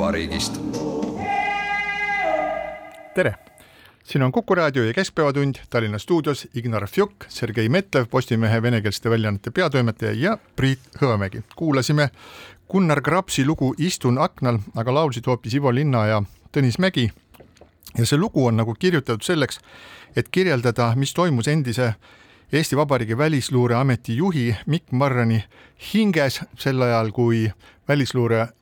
koduvabariigist tere! siin on Kuku raadio ja Keskpäevatund Tallinna stuudios Ignar Fjuk, Sergei Metlev, Postimehe venekeelsete väljaannete peatoimetaja ja Priit Hõbemägi. kuulasime Gunnar Grapsi lugu Istun aknal, aga laulsid hoopis Ivo Linna ja Tõnis Mägi. ja see lugu on nagu kirjutatud selleks, et kirjeldada, mis toimus endise Eesti Vabariigi Välisluureameti juhi Mikk Marrani hinges sel ajal, kui Välisluureameti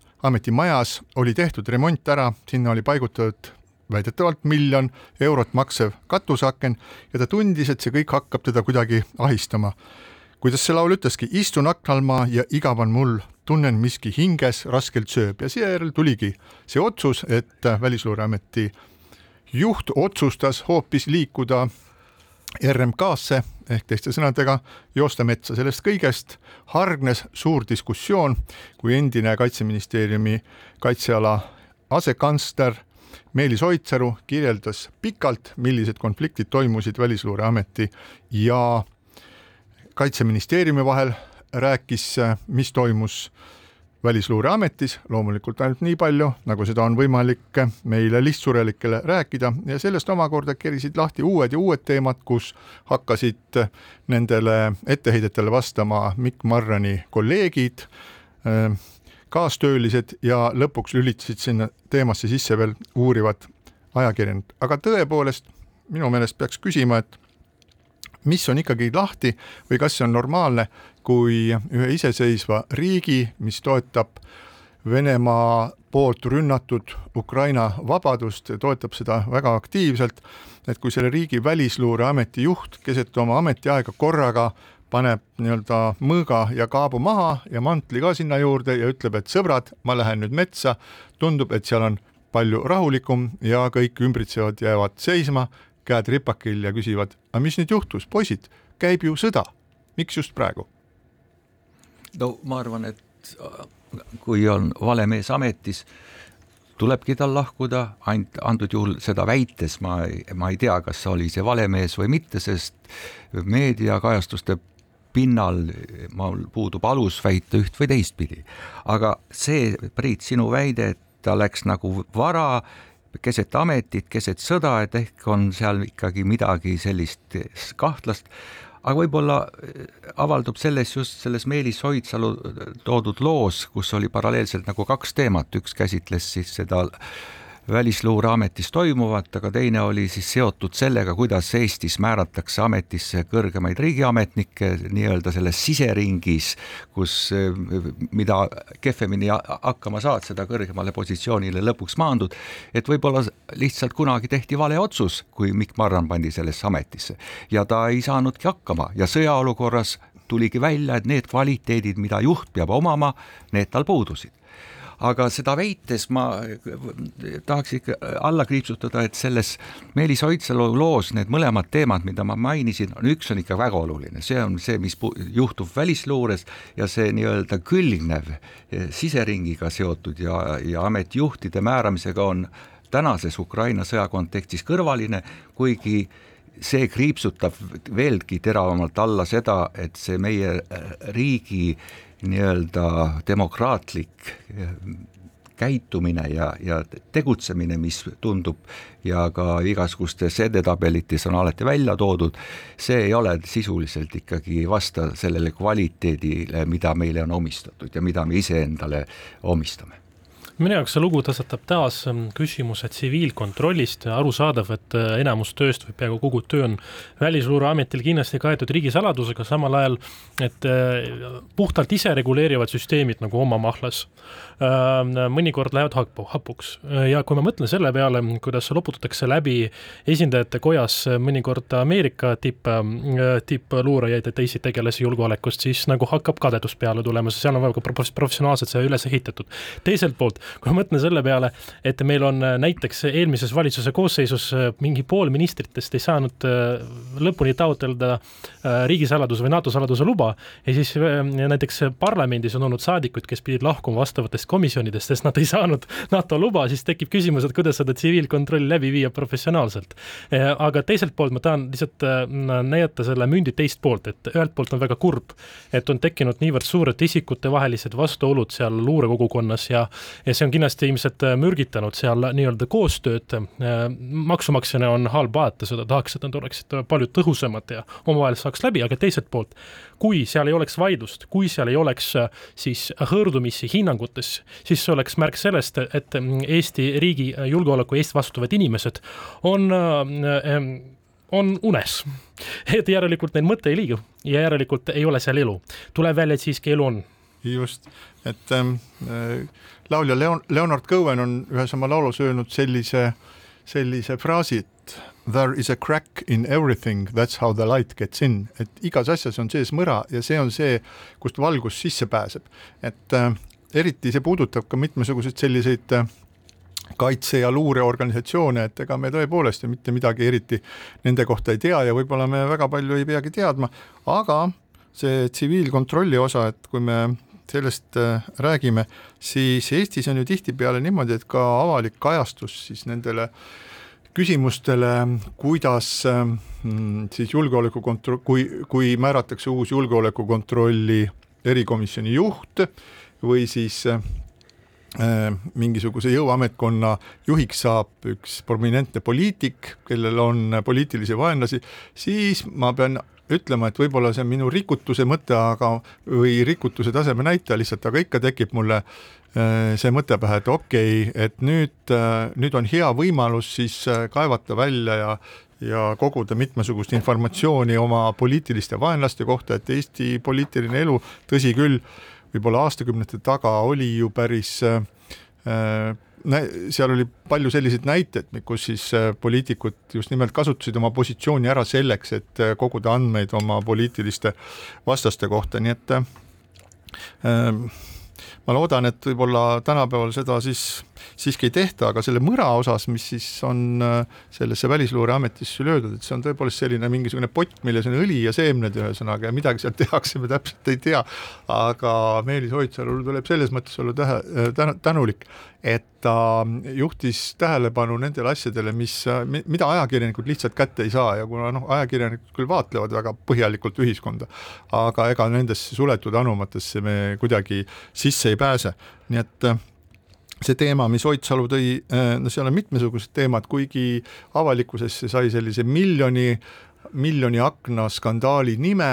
majas oli tehtud remont ära, sinna oli paigutatud väidetavalt miljon eurot maksev katuseaken ja ta tundis, et see kõik hakkab teda kuidagi ahistama. kuidas see laul ütleski, istun aknal ma ja igav on mul, tunnen miski hinges raskelt sööb ja seejärel tuligi see otsus, et Välisluureameti juht otsustas hoopis liikuda RMK-sse ehk teiste sõnadega joosta metsa. sellest kõigest hargnes suur diskussioon, kui endine Kaitseministeeriumi kaitseala asekantsler Meelis Oidsalu kirjeldas pikalt, millised konfliktid toimusid Välisluureameti ja Kaitseministeeriumi vahel, rääkis, mis toimus Välisluureametis, loomulikult ainult nii palju, nagu seda on võimalik meile lihtsurelikele rääkida ja sellest omakorda kerisid lahti uued ja uued teemad, kus hakkasid nendele etteheidetele vastama Mikk Marrani kolleegid, kaastöölised ja lõpuks lülitasid sinna teemasse sisse veel uurivad ajakirjanikud, aga tõepoolest minu meelest peaks küsima, et mis on ikkagi lahti või kas see on normaalne, kui ühe iseseisva riigi, mis toetab Venemaa poolt rünnatud Ukraina vabadust toetab seda väga aktiivselt, et kui selle riigi välisluureameti juht keset oma ametiaega korraga paneb nii-öelda mõõga ja kaabu maha ja mantli ka sinna juurde ja ütleb, et sõbrad, ma lähen nüüd metsa, tundub, et seal on palju rahulikum ja kõik ümbritsevad jäävad seisma, käed ripakil ja küsivad, aga mis nüüd juhtus, poisid, käib ju sõda, miks just praegu? No ma arvan, et kui on vale mees ametis, tulebki tal lahkuda, ainult antud juhul seda väites ma, ma ei tea, kas oli see vale mees või mitte, sest meediakajastuste pinnal mul puudub alus väita üht või teistpidi. aga see, Priit, sinu väide, et ta läks nagu vara keset ametit, keset sõda, et ehk on seal ikkagi midagi sellist kahtlast, aga võib-olla avaldub selles just selles Meelis Oidsalu toodud loos, kus oli paralleelselt nagu kaks teemat, üks käsitles siis seda Välisluureametis toimuvat, aga teine oli siis seotud sellega, kuidas Eestis määratakse ametisse kõrgemaid riigiametnikke nii-öelda selles siseringis, kus, mida kehvemini hakkama saad, seda kõrgemale positsioonile lõpuks maandud. et võib-olla lihtsalt kunagi tehti vale otsus, kui Mikk Marran pandi sellesse ametisse. Ja ta ei saanudki hakkama. Ja sõjaolukorras tuligi välja, et need kvaliteedid, mida juht peab omama, need tal puudusid aga seda väites ma tahaks ikka alla kriipsutada, et selles Meelis Oidsalu loos need mõlemad teemad, mida ma mainisin, on üks on ikka väga oluline, see on see, mis juhtub välisluures ja see nii-öelda külgnev eh, siseringiga seotud ja, ja ametijuhtide määramisega on tänases Ukraina sõja kontekstis kõrvaline, kuigi see kriipsutab veelgi teravamalt alla seda, et see meie eh, riigi nii-öelda demokraatlik eh, käitumine ja, ja tegutsemine, mis tundub ja ka igasugustes edetabelites on alati välja toodud, see ei ole sisuliselt ikkagi vasta sellele kvaliteedile, mida meile on omistatud ja mida me iseendale omistame minu jaoks see lugu tõstatab taas ähm, küsimuse tsiviilkontrollist, arusaadav, et äh, enamus tööst või peaaegu kogu töö on Välisluureametil kindlasti kaetud riigisaladusega, samal ajal et äh, puhtalt isereguleerivad süsteemid nagu oma mahlas mõnikord lähevad hapu, hapuks ja kui ma mõtlen selle peale, kuidas loputatakse läbi esindajate kojas mõnikord Ameerika tipp, äh, tippluurajaid ja teisi tegelasi julgeolekust, siis nagu hakkab kadedus peale tulema, sest seal on väga professionaalselt see üles ehitatud. teiselt poolt kui ma mõtlen selle peale, et meil on näiteks eelmises valitsuse koosseisus mingi pool ministritest ei saanud äh, lõpuni taotleda riigisaladuse või NATO saladuse luba ja siis näiteks parlamendis on olnud saadikuid, kes pidid lahkuma vastavatest komisjonidest, sest nad ei saanud NATO luba, siis tekib küsimus, et kuidas seda tsiviilkontrolli läbi viia professionaalselt. aga teiselt poolt ma tahan lihtsalt näidata selle mündi teist poolt, et ühelt poolt on väga kurb, et on tekkinud niivõrd suured isikutevahelised vastuolud seal luurekogukonnas ja, ja see on kindlasti ilmselt äh, mürgitanud seal nii-öelda koostööd. Maksumaksjana on halb vaadata seda, tahaks, et nad oleksid palju tõhusamad ja omavahel saaks läbi, aga teiselt poolt, kui seal ei oleks vaidlust, kui seal ei oleks siis hõõrdumisi hinnangutes, siis see oleks märk sellest, et Eesti riigi julgeoleku eest vastutavad inimesed on on unes. et järelikult neil mõte ei liigu ja järelikult ei ole seal elu. tuleb välja, et siiski elu on. just, et ähm, äh, laulja Leon, Leonard Cohen on ühes oma laulus öelnud sellise, sellise fraasi, et there is a crack in everything, that's how the light gets in, et igas asjas on sees mõra ja see on see, kust valgus sisse pääseb. et äh, eriti see puudutab ka mitmesuguseid selliseid äh, kaitse- ja luureorganisatsioone, et ega me tõepoolest ju mitte midagi eriti nende kohta ei tea ja võib-olla me väga palju ei peagi teadma, aga see tsiviilkontrolli osa, et kui me sellest äh, räägime, siis Eestis on ju tihtipeale niimoodi, et ka avalik kajastus siis nendele küsimustele, kuidas mm, siis julgeolekukontroll, kui, kui määratakse uus julgeolekukontrolli erikomisjoni juht või siis äh, mingisuguse jõuametkonna juhiks saab üks prominentne poliitik, kellel on poliitilisi vaenlasi, siis ma pean ütlema, et võib-olla see on minu rikutuse mõte, aga, või rikutuse taseme näitaja lihtsalt, aga ikka tekib mulle äh, see mõte pähe, et okei okay,, et nüüd, äh, nüüd on hea võimalus siis äh, kaevata välja ja ja koguda mitmesugust informatsiooni oma poliitiliste vaenlaste kohta, et Eesti poliitiline elu, tõsi küll, võib-olla aastakümnete taga oli ju päris seal oli palju selliseid näiteid, kus siis äh, poliitikud just nimelt kasutasid oma positsiooni ära selleks, et äh, koguda andmeid oma poliitiliste vastaste kohta, nii et äh, ma loodan, et võib-olla tänapäeval seda siis siiski ei tehta, aga selle mõra osas, mis siis on äh, sellesse Välisluureametisse löödud, et see on tõepoolest selline mingisugune pott, milles on õli ja seemned ühesõnaga ja midagi seal tehakse, me täpselt ei tea. aga Meelis Oidsalul tuleb selles mõttes olla tähe, äh, tänulik, et ta juhtis tähelepanu nendele asjadele, mis, mida ajakirjanikud lihtsalt kätte ei saa ja kuna noh, ajakirjanikud küll vaatlevad väga põhjalikult ühiskonda, aga ega nendesse suletud anumatesse me kuidagi sisse ei pääse, nii et see teema, mis Oidsalu tõi, äh, no seal on mitmesugused teemad, kuigi avalikkusesse sai sellise miljoni, miljoni akna skandaali nime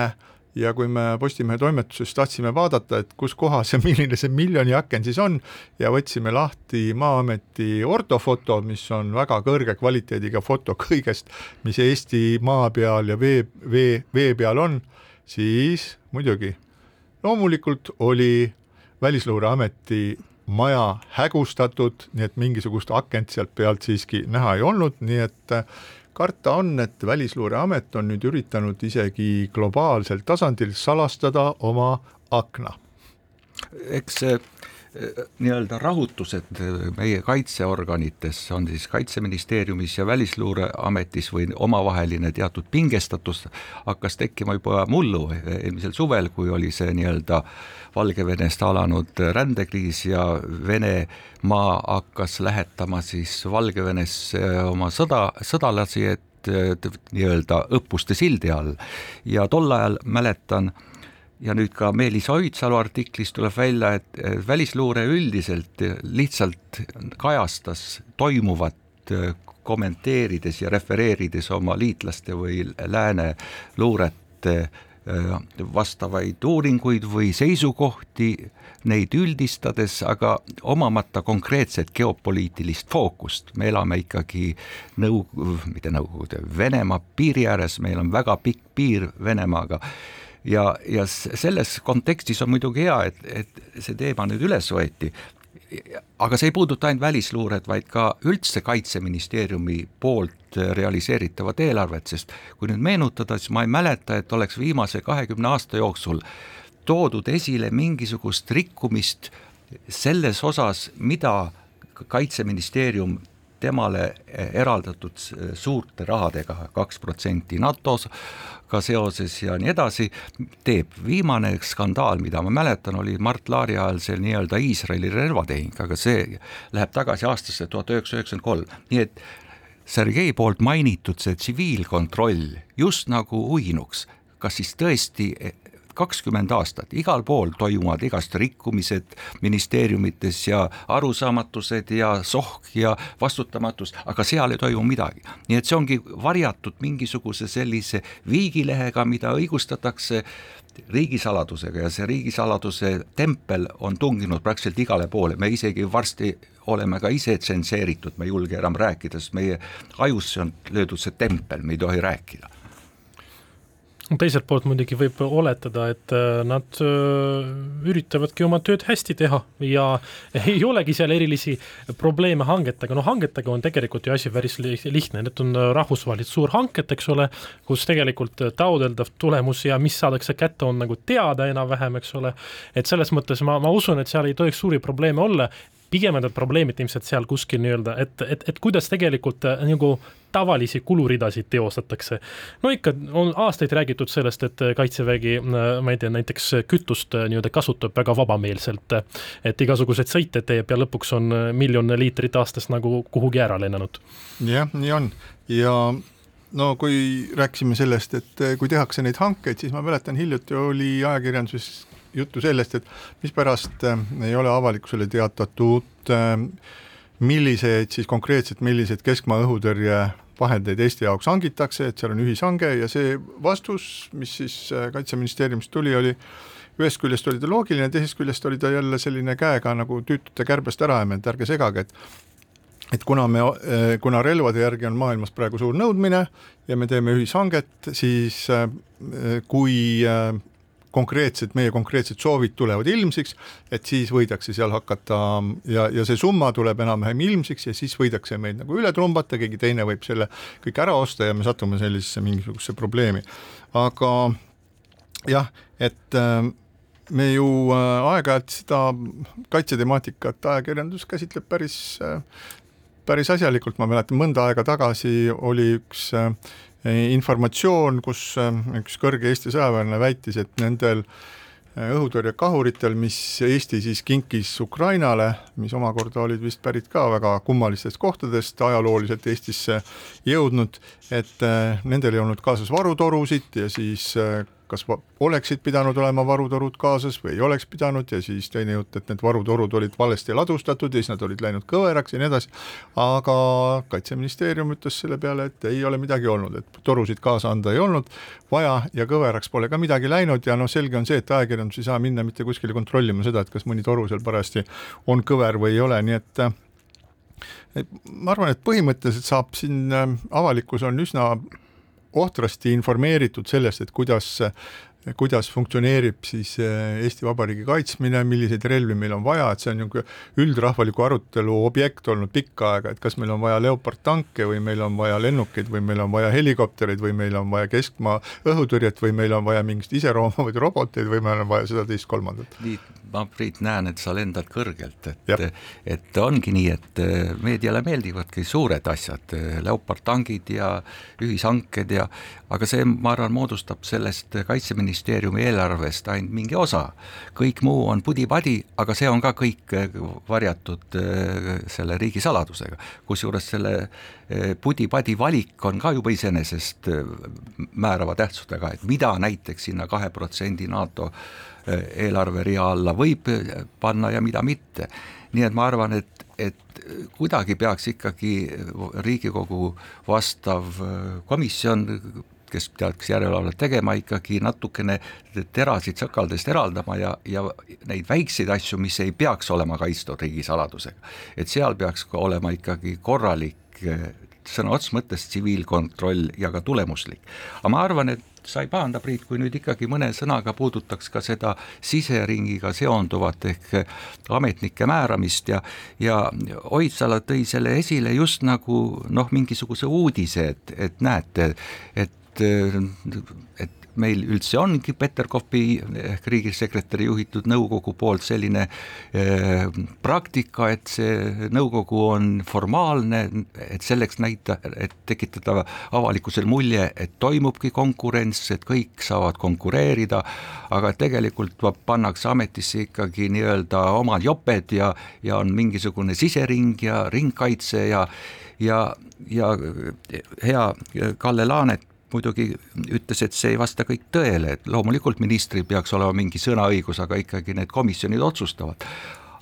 ja kui me Postimehe toimetuses tahtsime vaadata, et kus kohas ja milline see miljoni aken siis on ja võtsime lahti Maa-ameti ortofoto, mis on väga kõrge kvaliteediga foto kõigest, mis Eesti maa peal ja vee, vee, vee peal on, siis muidugi loomulikult oli Välisluureameti maja hägustatud, nii et mingisugust akent sealt pealt siiski näha ei olnud, nii et äh, karta on, et Välisluureamet on nüüd üritanud isegi globaalsel tasandil salastada oma akna. eks see nii-öelda rahutused meie kaitseorganites, on siis Kaitseministeeriumis ja Välisluureametis või omavaheline teatud pingestatus hakkas tekkima juba mullu eelmisel suvel, kui oli see nii-öelda Valgevenest alanud rändekriis ja Venemaa hakkas lähetama siis Valgevenesse oma sõda, sõdalasi, et nii-öelda õppuste sildi all. Ja tol ajal mäletan ja nüüd ka Meelis Oidsalu artiklis tuleb välja, et välisluure üldiselt lihtsalt kajastas toimuvat äh, kommenteerides ja refereerides oma liitlaste või lääne luurete äh, vastavaid uuringuid või seisukohti, neid üldistades, aga omamata konkreetset geopoliitilist fookust, me elame ikkagi nõu-, mitte Nõukogude, Venemaa piiri ääres, meil on väga pikk piir Venemaaga ja, ja selles kontekstis on muidugi hea, et, et see teema nüüd üles võeti, aga see ei puuduta ainult välisluuret, vaid ka üldse Kaitseministeeriumi poolt realiseeritavat eelarvet, sest kui nüüd meenutada, siis ma ei mäleta, et oleks viimase kahekümne aasta jooksul toodud esile mingisugust rikkumist selles osas, mida kaitseministeerium temale eraldatud suurte rahadega, kaks protsenti NATO-s ka seoses ja nii edasi, teeb. viimane skandaal, mida ma mäletan, oli Mart Laari ajal see nii-öelda Iisraeli relvatehing, aga see läheb tagasi aastasse tuhat üheksasada üheksakümmend kolm, nii et Sergei poolt mainitud see tsiviilkontroll just nagu uinuks, kas siis tõesti kakskümmend aastat, igal pool toimuvad igast rikkumised ministeeriumites ja arusaamatused ja sohk ja vastutamatus, aga seal ei toimu midagi. nii et see ongi varjatud mingisuguse sellise viigilehega, mida õigustatakse riigisaladusega ja see riigisaladuse tempel on tunginud praktiliselt igale poole, me isegi varsti oleme ka ise tsenseeritud, me ei julge enam rääkida, sest meie ajusse on löödud see tempel, me ei tohi rääkida teiselt poolt muidugi võib oletada, et äh, nad äh, üritavadki oma tööd hästi teha ja ei olegi seal erilisi probleeme hangetega, no hangetega on tegelikult ju asi päris lihtne, need on rahvusvahelised suurhanked, eks ole, kus tegelikult taodeldav tulemus ja mis saadakse kätte, on nagu teada enam-vähem, eks ole, et selles mõttes ma, ma usun, et seal ei tohiks suuri probleeme olla pigem on need probleemid ilmselt seal kuskil nii-öelda, et, et, et kuidas tegelikult äh, nagu tavalisi kuluridasid teostatakse. no ikka on aastaid räägitud sellest, et Kaitsevägi, äh, ma ei tea, näiteks kütust äh, nii-öelda kasutab väga vabameelselt, et igasuguseid sõite teeb ja lõpuks on miljon liitrit aastas nagu kuhugi ära lennanud. jah, nii on ja no kui rääkisime sellest, et kui tehakse neid hankeid, siis ma mäletan, hiljuti oli ajakirjanduses juttu sellest, et mispärast äh, ei ole avalikkusele teatatud, äh, milliseid siis konkreetselt, milliseid keskmaa õhutõrje vahendeid Eesti jaoks hangitakse, et seal on ühishange ja see vastus, mis siis äh, Kaitseministeeriumist tuli, oli ühest küljest oli ta loogiline, teisest küljest oli ta jälle selline käega nagu tüütute kärbest ära ajamine, et ärge segage, et et kuna me, kuna relvade järgi on maailmas praegu suur nõudmine ja me teeme ühishanget, siis kui konkreetsed, meie konkreetsed soovid tulevad ilmsiks, et siis võidakse seal hakata ja, ja see summa tuleb enam-vähem ilmsiks ja siis võidakse meid nagu üle trumbata, keegi teine võib selle kõik ära osta ja me satume sellisesse mingisugusesse probleemi. aga jah, et äh, me ju äh, aeg-ajalt seda kaitsetemaatikat ajakirjandus käsitleb päris, äh, päris asjalikult, ma mäletan, mõnda aega tagasi oli üks äh, informatsioon, kus üks kõrge Eesti sõjaväelane väitis, et nendel õhutõrjekahuritel, mis Eesti siis kinkis Ukrainale, mis omakorda olid vist pärit ka väga kummalistest kohtadest ajalooliselt Eestisse jõudnud, et nendel ei olnud kaasas varutorusid ja siis kas oleksid pidanud olema varutorud kaasas või ei oleks pidanud ja siis teine jutt, et need varutorud olid valesti ladustatud ja siis nad olid läinud kõveraks ja nii edasi, aga Kaitseministeerium ütles selle peale, et ei ole midagi olnud, et torusid kaasa anda ei olnud vaja ja kõveraks pole ka midagi läinud ja noh, selge on see, et ajakirjandus ei saa minna mitte kuskile kontrollima seda, et kas mõni toru seal parajasti on kõver või ei ole, nii et et ma arvan, et põhimõtteliselt saab siin, avalikkus on üsna ohtrasti informeeritud sellest, et kuidas kuidas funktsioneerib siis eh, Eesti Vabariigi kaitsmine, milliseid relvi meil on vaja, et see on niisugune üldrahvaliku arutelu objekt olnud pikka aega, et kas meil on vaja Leopard tanke või meil on vaja lennukeid või meil on vaja helikoptereid või meil on vaja keskmaa õhutõrjet või meil on vaja mingit iseroomavaid roboteid või meil on vaja seda, teist, kolmandat. nii, ma Priit näen, et sa lendad kõrgelt, et, et ongi nii, et eh, meediale meeldivadki suured asjad, eh, Leopard tangid ja ühishanked ja aga see, ma arvan, moodustab sellest Kaitseministeeriumi eelarvest ainult mingi osa. kõik muu on pudi-padi, aga see on ka kõik eh, varjatud selle riigisaladusega, kusjuures selle pudi-padi valik on ka juba iseenesest määrava tähtsusega, et mida näiteks sinna kahe protsendi NATO eelarverea alla võib panna ja mida mitte. nii et ma arvan, et, et kuidagi peaks ikkagi Riigikogu vastav komisjon kes peaks järelevalvet tegema, ikkagi natukene terasid sõkaldest eraldama ja, ja neid väikseid asju, mis ei peaks olema kaitstud riigisaladusega. et seal peaks olema ikkagi korralik sõna otseses mõttes tsiviilkontroll ja ka tulemuslik. aga ma arvan, et sa ei pahanda, Priit, kui nüüd ikkagi mõne sõnaga puudutaks ka seda siseringiga seonduvat ehk ametnike määramist ja ja Oidsalu tõi selle esile just nagu noh, mingisuguse uudise, et, et näete, et et meil üldse ongi Peterkopi ehk riigisekretäri juhitud nõukogu poolt selline eh, praktika, et see nõukogu on formaalne, et selleks näita, et tekitada avalikkusel mulje, et toimubki konkurents, et kõik saavad konkureerida, aga tegelikult pannakse ametisse ikkagi nii-öelda omad joped ja, ja on mingisugune sisering ja ringkaitse ja ja, ja hea Kalle Laanet muidugi ütles, et see ei vasta kõik tõele, et loomulikult ministril peaks olema mingi sõnaõigus, aga ikkagi need komisjonid otsustavad.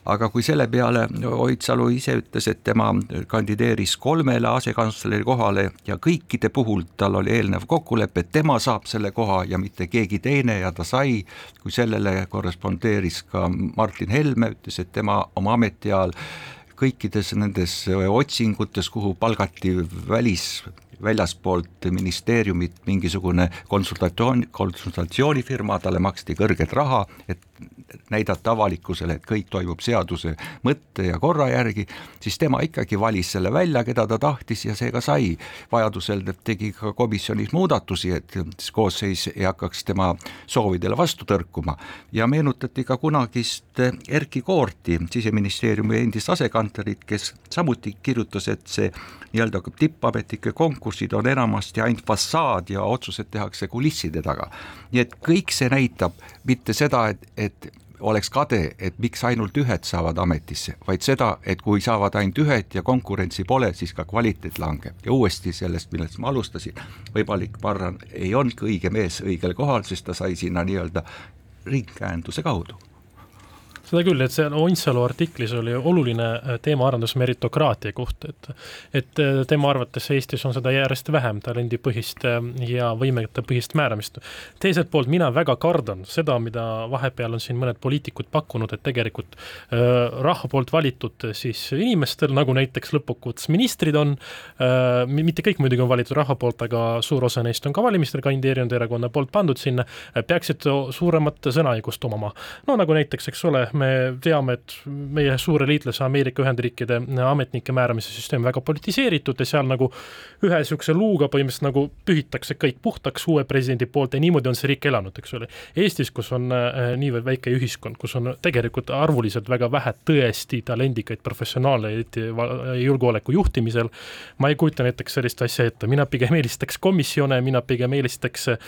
Aga kui selle peale Oidsalu ise ütles, et tema kandideeris kolmele asekantsleri kohale ja kõikide puhul tal oli eelnev kokkulepe, et tema saab selle koha ja mitte keegi teine ja ta sai, kui sellele korrespondeeris ka Martin Helme, ütles, et tema oma ametiajal kõikides nendes otsingutes, kuhu palgati välis väljaspoolt ministeeriumit mingisugune konsultatsioon, konsultatsioonifirma, talle maksti kõrget raha, et näidata avalikkusele, et kõik toimub seaduse mõtte ja korra järgi, siis tema ikkagi valis selle välja, keda ta tahtis ja see ka sai. vajadusel tegi ka komisjonis muudatusi, et koosseis ei hakkaks tema soovidele vastu tõrkuma ja meenutati ka kunagist Erkki Koorti, siseministeeriumi endist asekantslerit, kes samuti kirjutas, et see nii-öelda tippametnike konkursid on enamasti ainult fassaad ja otsused tehakse kulisside taga. nii et kõik see näitab mitte seda, et, et oleks kade, et miks ainult ühed saavad ametisse, vaid seda, et kui saavad ainult ühed ja konkurentsi pole, siis ka kvaliteet langeb. Ja uuesti sellest, millest ma alustasin, võimalik, ma arvan, ei olnudki õige mees õigel kohal, sest ta sai sinna nii-öelda ringkäenduse kaudu seda küll, et seal Oinsalu artiklis oli oluline äh, teemaarendus meritokraatia kohta, et et äh, tema arvates Eestis on seda järjest vähem, talendipõhist äh, ja võimetepõhist määramist. teiselt poolt mina väga kardan seda, mida vahepeal on siin mõned poliitikud pakkunud, et tegelikult rahva poolt valitud siis inimestel, nagu näiteks lõppkokkuvõttes ministrid on mitte kõik muidugi on valitud rahva poolt, aga suur osa neist on ka valimistel kandideerinud erakonna poolt pandud sinna, peaksid suuremat sõnaõigust omama. no nagu näiteks, eks ole, me teame, et meie suure liitlase Ameerika Ühendriikide ametnike määramise süsteem väga politiseeritud ja seal nagu ühe niisuguse luuga põhimõtteliselt nagu pühitakse kõik puhtaks uue presidendi poolt ja niimoodi on see riik elanud, eks ole. Eestis, kus on äh, niivõrd väike ühiskond, kus on tegelikult arvuliselt väga vähe tõesti talendikaid professionaale, eriti julgeoleku juhtimisel, ma ei kujuta näiteks sellist asja ette, mina pigem eelistaks komisjone, mina pigem eelistaks äh,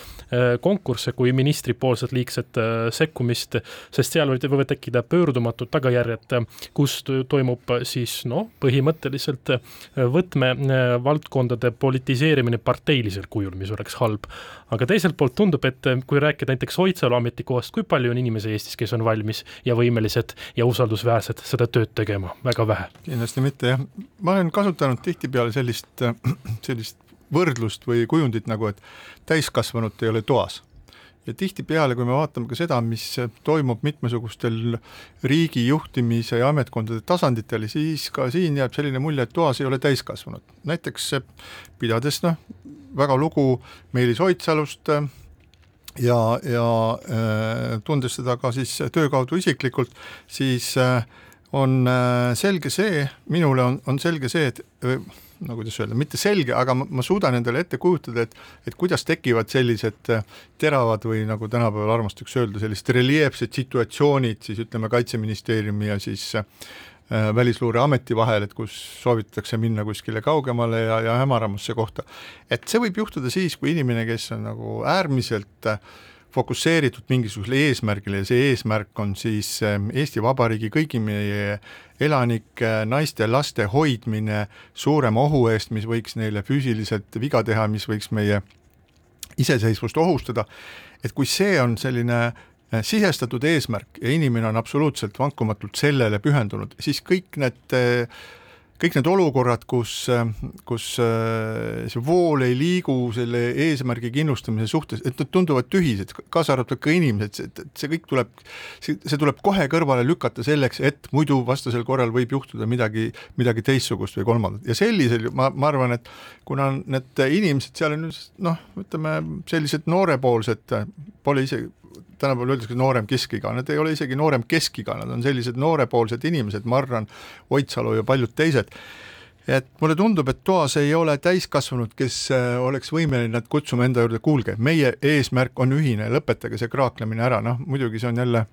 konkursse kui ministripoolset liigset äh, sekkumist, sest seal võivad võivad tekkida pöördumatud tagajärjed, kus to- toimub siis noh, põhimõtteliselt äh, võtmevaldkondade politiseerimine parteilisel kujul, mis oleks halb. aga teiselt poolt tundub, et äh, kui rääkida näiteks Oidsalu ametikohast, kui palju on inimesi Eestis, kes on valmis ja võimelised ja usaldusväärsed seda tööd tegema, väga vähe. kindlasti mitte jah, ma olen kasutanud tihtipeale sellist, sellist võrdlust või kujundit nagu, et täiskasvanut ei ole toas ja tihtipeale, kui me vaatame ka seda, mis toimub mitmesugustel riigi juhtimise ja ametkondade tasanditel, siis ka siin jääb selline mulje, et toas ei ole täiskasvanud. näiteks pidades noh, väga lugu Meelis Oidsalust äh, ja, ja äh, tundes seda ka siis töö kaudu isiklikult, siis äh, on selge see, minule on, on selge see, et no kuidas öelda, mitte selge, aga ma, ma suudan endale ette kujutada, et et kuidas tekivad sellised äh, teravad või nagu tänapäeval armastatakse öelda, sellised reljeefsed situatsioonid siis ütleme, Kaitseministeeriumi ja siis äh, Välisluureameti vahel, et kus soovitatakse minna kuskile kaugemale ja, ja hämaramasse kohta. et see võib juhtuda siis, kui inimene, kes on nagu äärmiselt äh, fokusseeritud mingisugusele eesmärgile ja see eesmärk on siis ähm, Eesti Vabariigi kõigi meie elanike, naiste, laste hoidmine suurema ohu eest, mis võiks neile füüsiliselt viga teha, mis võiks meie iseseisvust ohustada, et kui see on selline äh, sisestatud eesmärk ja inimene on absoluutselt vankumatult sellele pühendunud, siis kõik need äh, kõik need olukorrad, kus, kus äh, see vool ei liigu selle eesmärgi kindlustamise suhtes, et nad tunduvad tühised, kaasa arvatud ka inimesed, et, et see kõik tuleb, see, tuleb kohe kõrvale lükata selleks, et muidu vastasel korral võib juhtuda midagi, midagi teistsugust või kolmandat. Ja sellisel, ma, ma arvan, et kuna need inimesed seal on noh, ütleme sellised noorepoolsed, pole isegi tänapäeval öeldakse noorem keskiga, nad ei ole isegi noorem keskiga, nad on sellised noorepoolsed inimesed, Marran, Oidsalu ja paljud teised, et mulle tundub, et toas ei ole täiskasvanud, kes äh, oleks võimeline nad kutsuma enda juurde, kuulge, meie eesmärk on ühine, lõpetage see kraaklemine ära, noh muidugi see on jälle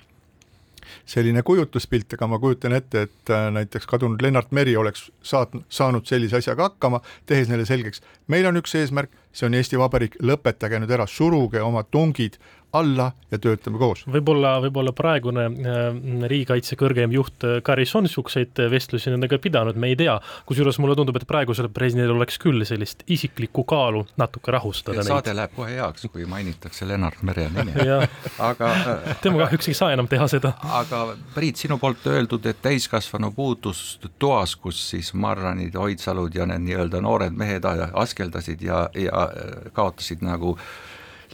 selline kujutluspilt, aga ma kujutan ette, et äh, näiteks kadunud Lennart Meri oleks saatnud, saanud sellise asjaga hakkama, tehes neile selgeks, meil on üks eesmärk, see on Eesti Vabariik, lõpetage nüüd ära, suruge oma tungid alla ja töötame koos. võib-olla, võib-olla praegune äh, riigikaitse kõrgeim juht äh, Karis on niisuguseid vestlusi nendega pidanud, me ei tea. kusjuures mulle tundub, et praegusel presidendil oleks küll sellist isiklikku kaalu natuke rahustada saade läheb kohe heaks, kui mainitakse Lennart Mere nime aga äh, tema kahjuks ei saa enam teha seda. aga Priit, sinu poolt öeldud, et täiskasvanu puudus toas, kus siis Marranid, Oidsalud ja need nii-öelda noored mehed askeldasid ja, ja kaotasid nagu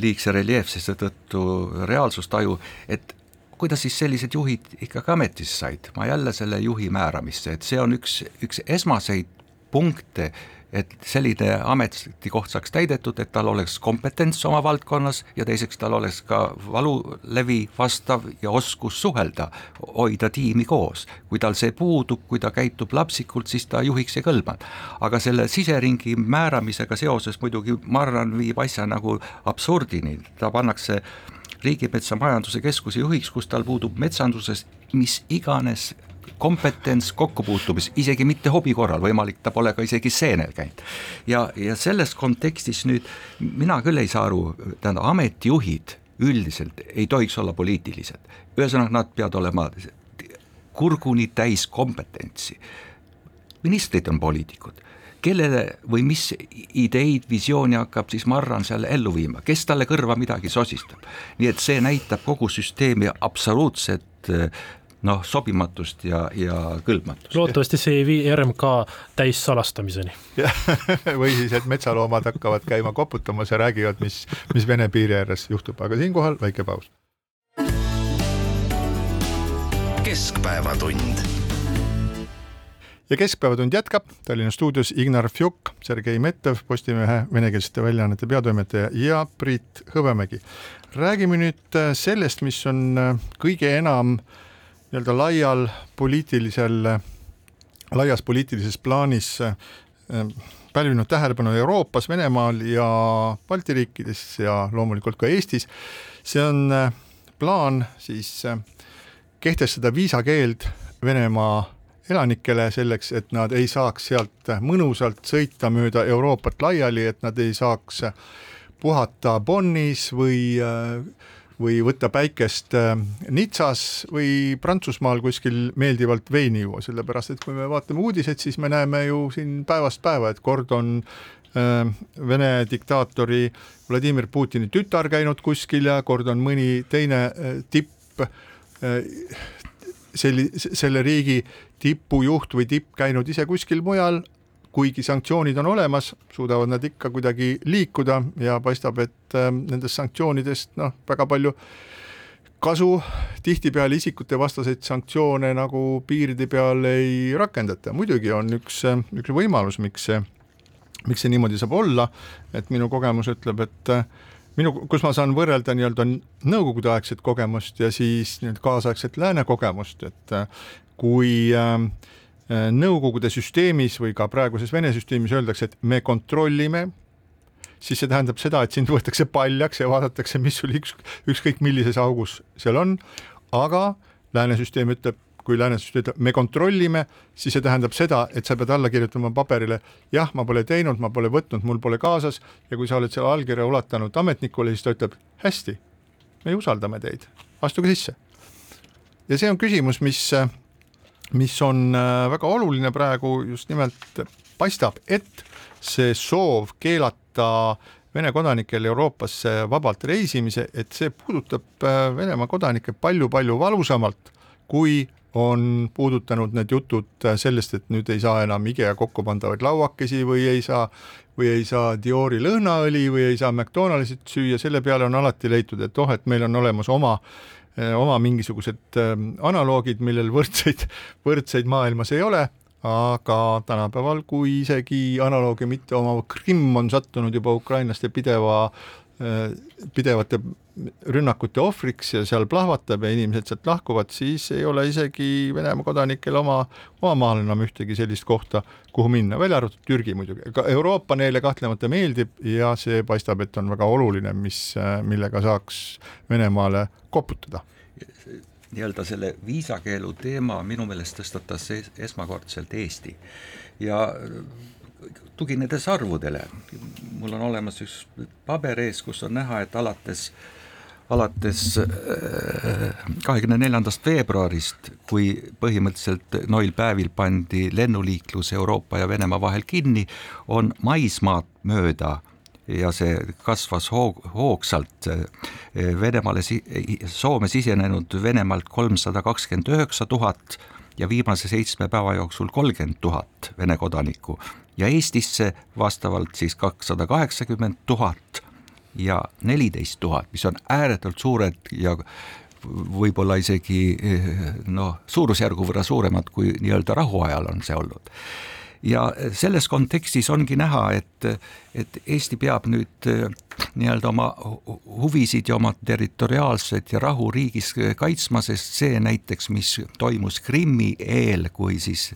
liigse reljeefsuse tõttu reaalsustaju, et kuidas siis sellised juhid ikkagi ametisse said, ma jälle selle juhi määramisse, et see on üks, üks esmaseid punkte, et selline ametikoht saaks täidetud, et tal oleks kompetents oma valdkonnas ja teiseks tal oleks ka valulevi vastav ja oskus suhelda, hoida tiimi koos. kui tal see puudub, kui ta käitub lapsikult, siis ta juhiks ei kõlba. aga selle siseringi määramisega seoses muidugi Marran viib asja nagu absurdini, ta pannakse riigimetsa majanduse keskuse juhiks, kus tal puudub metsanduses mis iganes kompetents kokkupuutumis, isegi mitte hobi korral, võimalik, ta pole ka isegi seenel käinud. ja, ja selles kontekstis nüüd mina küll ei saa aru, tähendab ametijuhid üldiselt ei tohiks olla poliitilised, ühesõnaga nad peavad olema kurguni täis kompetentsi. ministrid on poliitikud kellele või mis ideid, visiooni hakkab siis Marran seal ellu viima, kes talle kõrva midagi sosistab. nii et see näitab kogu süsteemi absoluutset noh, sobimatust ja, ja kõlbmatust. loodetavasti see ei vii RMK täissalastamiseni. või siis, et metsaloomad hakkavad käima koputamas ja räägivad, mis, mis Vene piiri ääres juhtub, aga siinkohal väike paus. keskpäevatund ja Keskpäevatund jätkab Tallinna stuudios Ignar Fjuk, Sergei Mettev, Postimehe venekeelsete väljaannete peatoimetaja ja Priit Hõbemägi. räägime nüüd äh, sellest, mis on äh, kõige enam nii-öelda laial poliitilisel, laias poliitilises plaanis pälvinud tähelepanu Euroopas, Venemaal ja Balti riikides ja loomulikult ka Eestis. see on plaan siis kehtestada viisakeeld Venemaa elanikele selleks, et nad ei saaks sealt mõnusalt sõita mööda Euroopat laiali, et nad ei saaks puhata Bonnis või või võtta päikest Nitsas või Prantsusmaal kuskil meeldivalt veini juua, sellepärast et kui me vaatame uudiseid, siis me näeme ju siin päevast päeva, et kord on Vene diktaatori Vladimir Putini tütar käinud kuskil ja kord on mõni teine tipp selli-, selle riigi tipujuht või tipp käinud ise kuskil mujal, kuigi sanktsioonid on olemas, suudavad nad ikka kuidagi liikuda ja paistab, et äh, nendest sanktsioonidest noh, väga palju kasu, tihtipeale isikute vastaseid sanktsioone nagu piiride peal ei rakendata, muidugi on üks, üks võimalus, miks see, miks see niimoodi saab olla, et minu kogemus ütleb, et äh, minu, kus ma saan võrrelda nii-öelda nõukogudeaegset kogemust ja siis nüüd kaasaegset lääne kogemust, et äh, kui ähm, äh, Nõukogude süsteemis või ka praeguses Vene süsteemis öeldakse, et me kontrollime, siis see tähendab seda, et sind võetakse paljaks ja vaadatakse, mis sul üks, ükskõik millises augus seal on, aga lääne süsteem ütleb, kui lääne süsteem ütleb, me kontrollime, siis see tähendab seda, et sa pead alla kirjutama paberile, jah, ma pole teinud, ma pole võtnud, mul pole kaasas. Ja kui sa oled selle allkirja ulatanud ametnikule, siis ta ütleb, hästi, me usaldame teid, astuge sisse. ja see on küsimus, mis mis on äh, väga oluline praegu just nimelt paistab, et see soov keelata Vene kodanikel Euroopasse vabalt reisimise, et see puudutab äh, Venemaa kodanikke palju-palju valusamalt, kui on puudutanud need jutud äh, sellest, et nüüd ei saa enam IKEA kokku pandavaid lauakesi või ei saa, või ei saa Diori lõhnaõli või ei saa McDonaldsit süüa, selle peale on alati leitud, et oh, et meil on olemas oma äh, oma mingisugused ähm, analoogid, millel võrdseid, võrdseid maailmas ei ole, aga tänapäeval, kui isegi analoogi mitte omav Krimm on sattunud juba ukrainlaste pideva, pidevate rünnakute ohvriks ja seal plahvatab ja inimesed sealt lahkuvad, siis ei ole isegi Venemaa kodanikel oma, oma maal enam ühtegi sellist kohta, kuhu minna, välja arvatud Türgi muidugi, aga Euroopa neile kahtlemata meeldib ja see paistab, et on väga oluline, mis, millega saaks Venemaale koputada. Nii-öelda selle viisakeelu teema minu meelest tõstatas esmakordselt Eesti. Ja tuginedes arvudele, mul on olemas üks paber ees, kus on näha, et alates alates äh, kahekümne neljandast veebruarist, kui põhimõtteliselt noil päevil pandi lennuliiklus Euroopa ja Venemaa vahel kinni, on maismaad mööda ja see kasvas hoog, hoogsalt äh, Venemaale, Soome sisenenud Venemaalt kolmsada kakskümmend üheksa tuhat ja viimase seitsme päeva jooksul kolmkümmend tuhat Vene kodanikku ja Eestisse vastavalt siis kakssada kaheksakümmend tuhat ja neliteist tuhat, mis on ääretult suured ja võib-olla isegi noh, suurusjärgu võrra suuremad kui nii-öelda rahuajal on see olnud ja selles kontekstis ongi näha, et, et Eesti peab nüüd nii-öelda oma huvisid ja oma territoriaalset ja rahu riigis kaitsma, sest see näiteks, mis toimus Krimmi eel, kui siis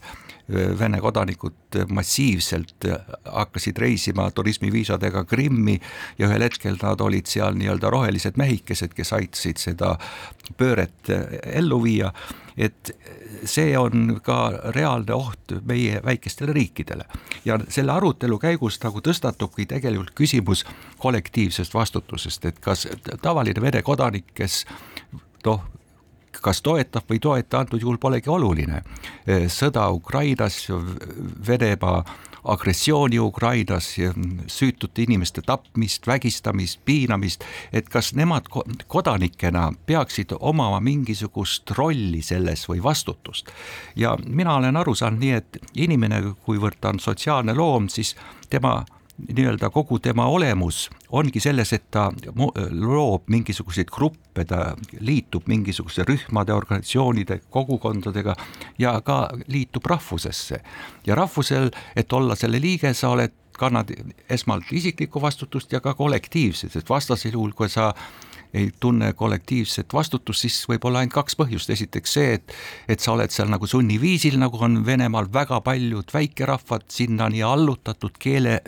Vene kodanikud massiivselt hakkasid reisima turismiviisadega Krimmi ja ühel hetkel nad olid seal nii-öelda rohelised mehikesed, kes aitasid seda pööret ellu viia, et see on ka reaalne oht meie väikestele riikidele. ja selle arutelu käigus nagu tõstatubki tegelikult küsimus kollektiivsest vastutusest, et kas tavaline Vene kodanik, kes noh, kas toetab või ei toeta, antud juhul polegi oluline. sõda Ukrainas, Venemaa agressiooni Ukrainas, süütute inimeste tapmist, vägistamist, piinamist, et kas nemad ko- kodanikena peaksid omama mingisugust rolli selles või vastutust. ja mina olen aru saanud nii, et inimene, kuivõrd ta on sotsiaalne loom, siis tema nii-öelda kogu tema olemus ongi selles, et ta loob mingisuguseid gruppe, ta liitub mingisuguste rühmade, organisatsioonide, kogukondadega ja ka liitub rahvusesse. ja rahvusel, et olla selle liige, sa oled, kannad esmalt isiklikku vastutust ja ka kollektiivset, et vastasel juhul, kui sa ei tunne kollektiivset vastutust, siis võib olla ainult kaks põhjust, esiteks see, et et sa oled seal nagu sunniviisil, nagu on Venemaal väga paljud väikerahvad sinnani allutatud keele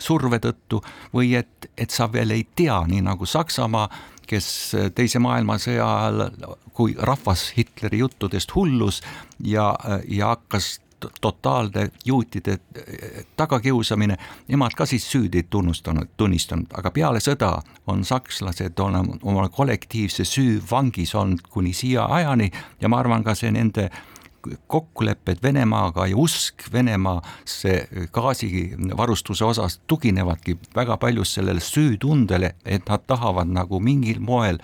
surve tõttu või et, et sa veel ei tea, nii nagu Saksamaa, kes Teise maailmasõja ajal, kui rahvas Hitleri juttudest hullus ja, ja hakkas totaalne juutide eh, tagakiusamine, nemad ka siis süüd ei tunnustanud, tunnistanud, aga peale sõda on sakslased on oma kollektiivse süü vangis olnud kuni siia ajani ja ma arvan ka see nende kokkulepped Venemaaga ja usk Venemaasse gaasivarustuse osas tuginevadki väga palju sellele süütundele, et nad tahavad nagu mingil moel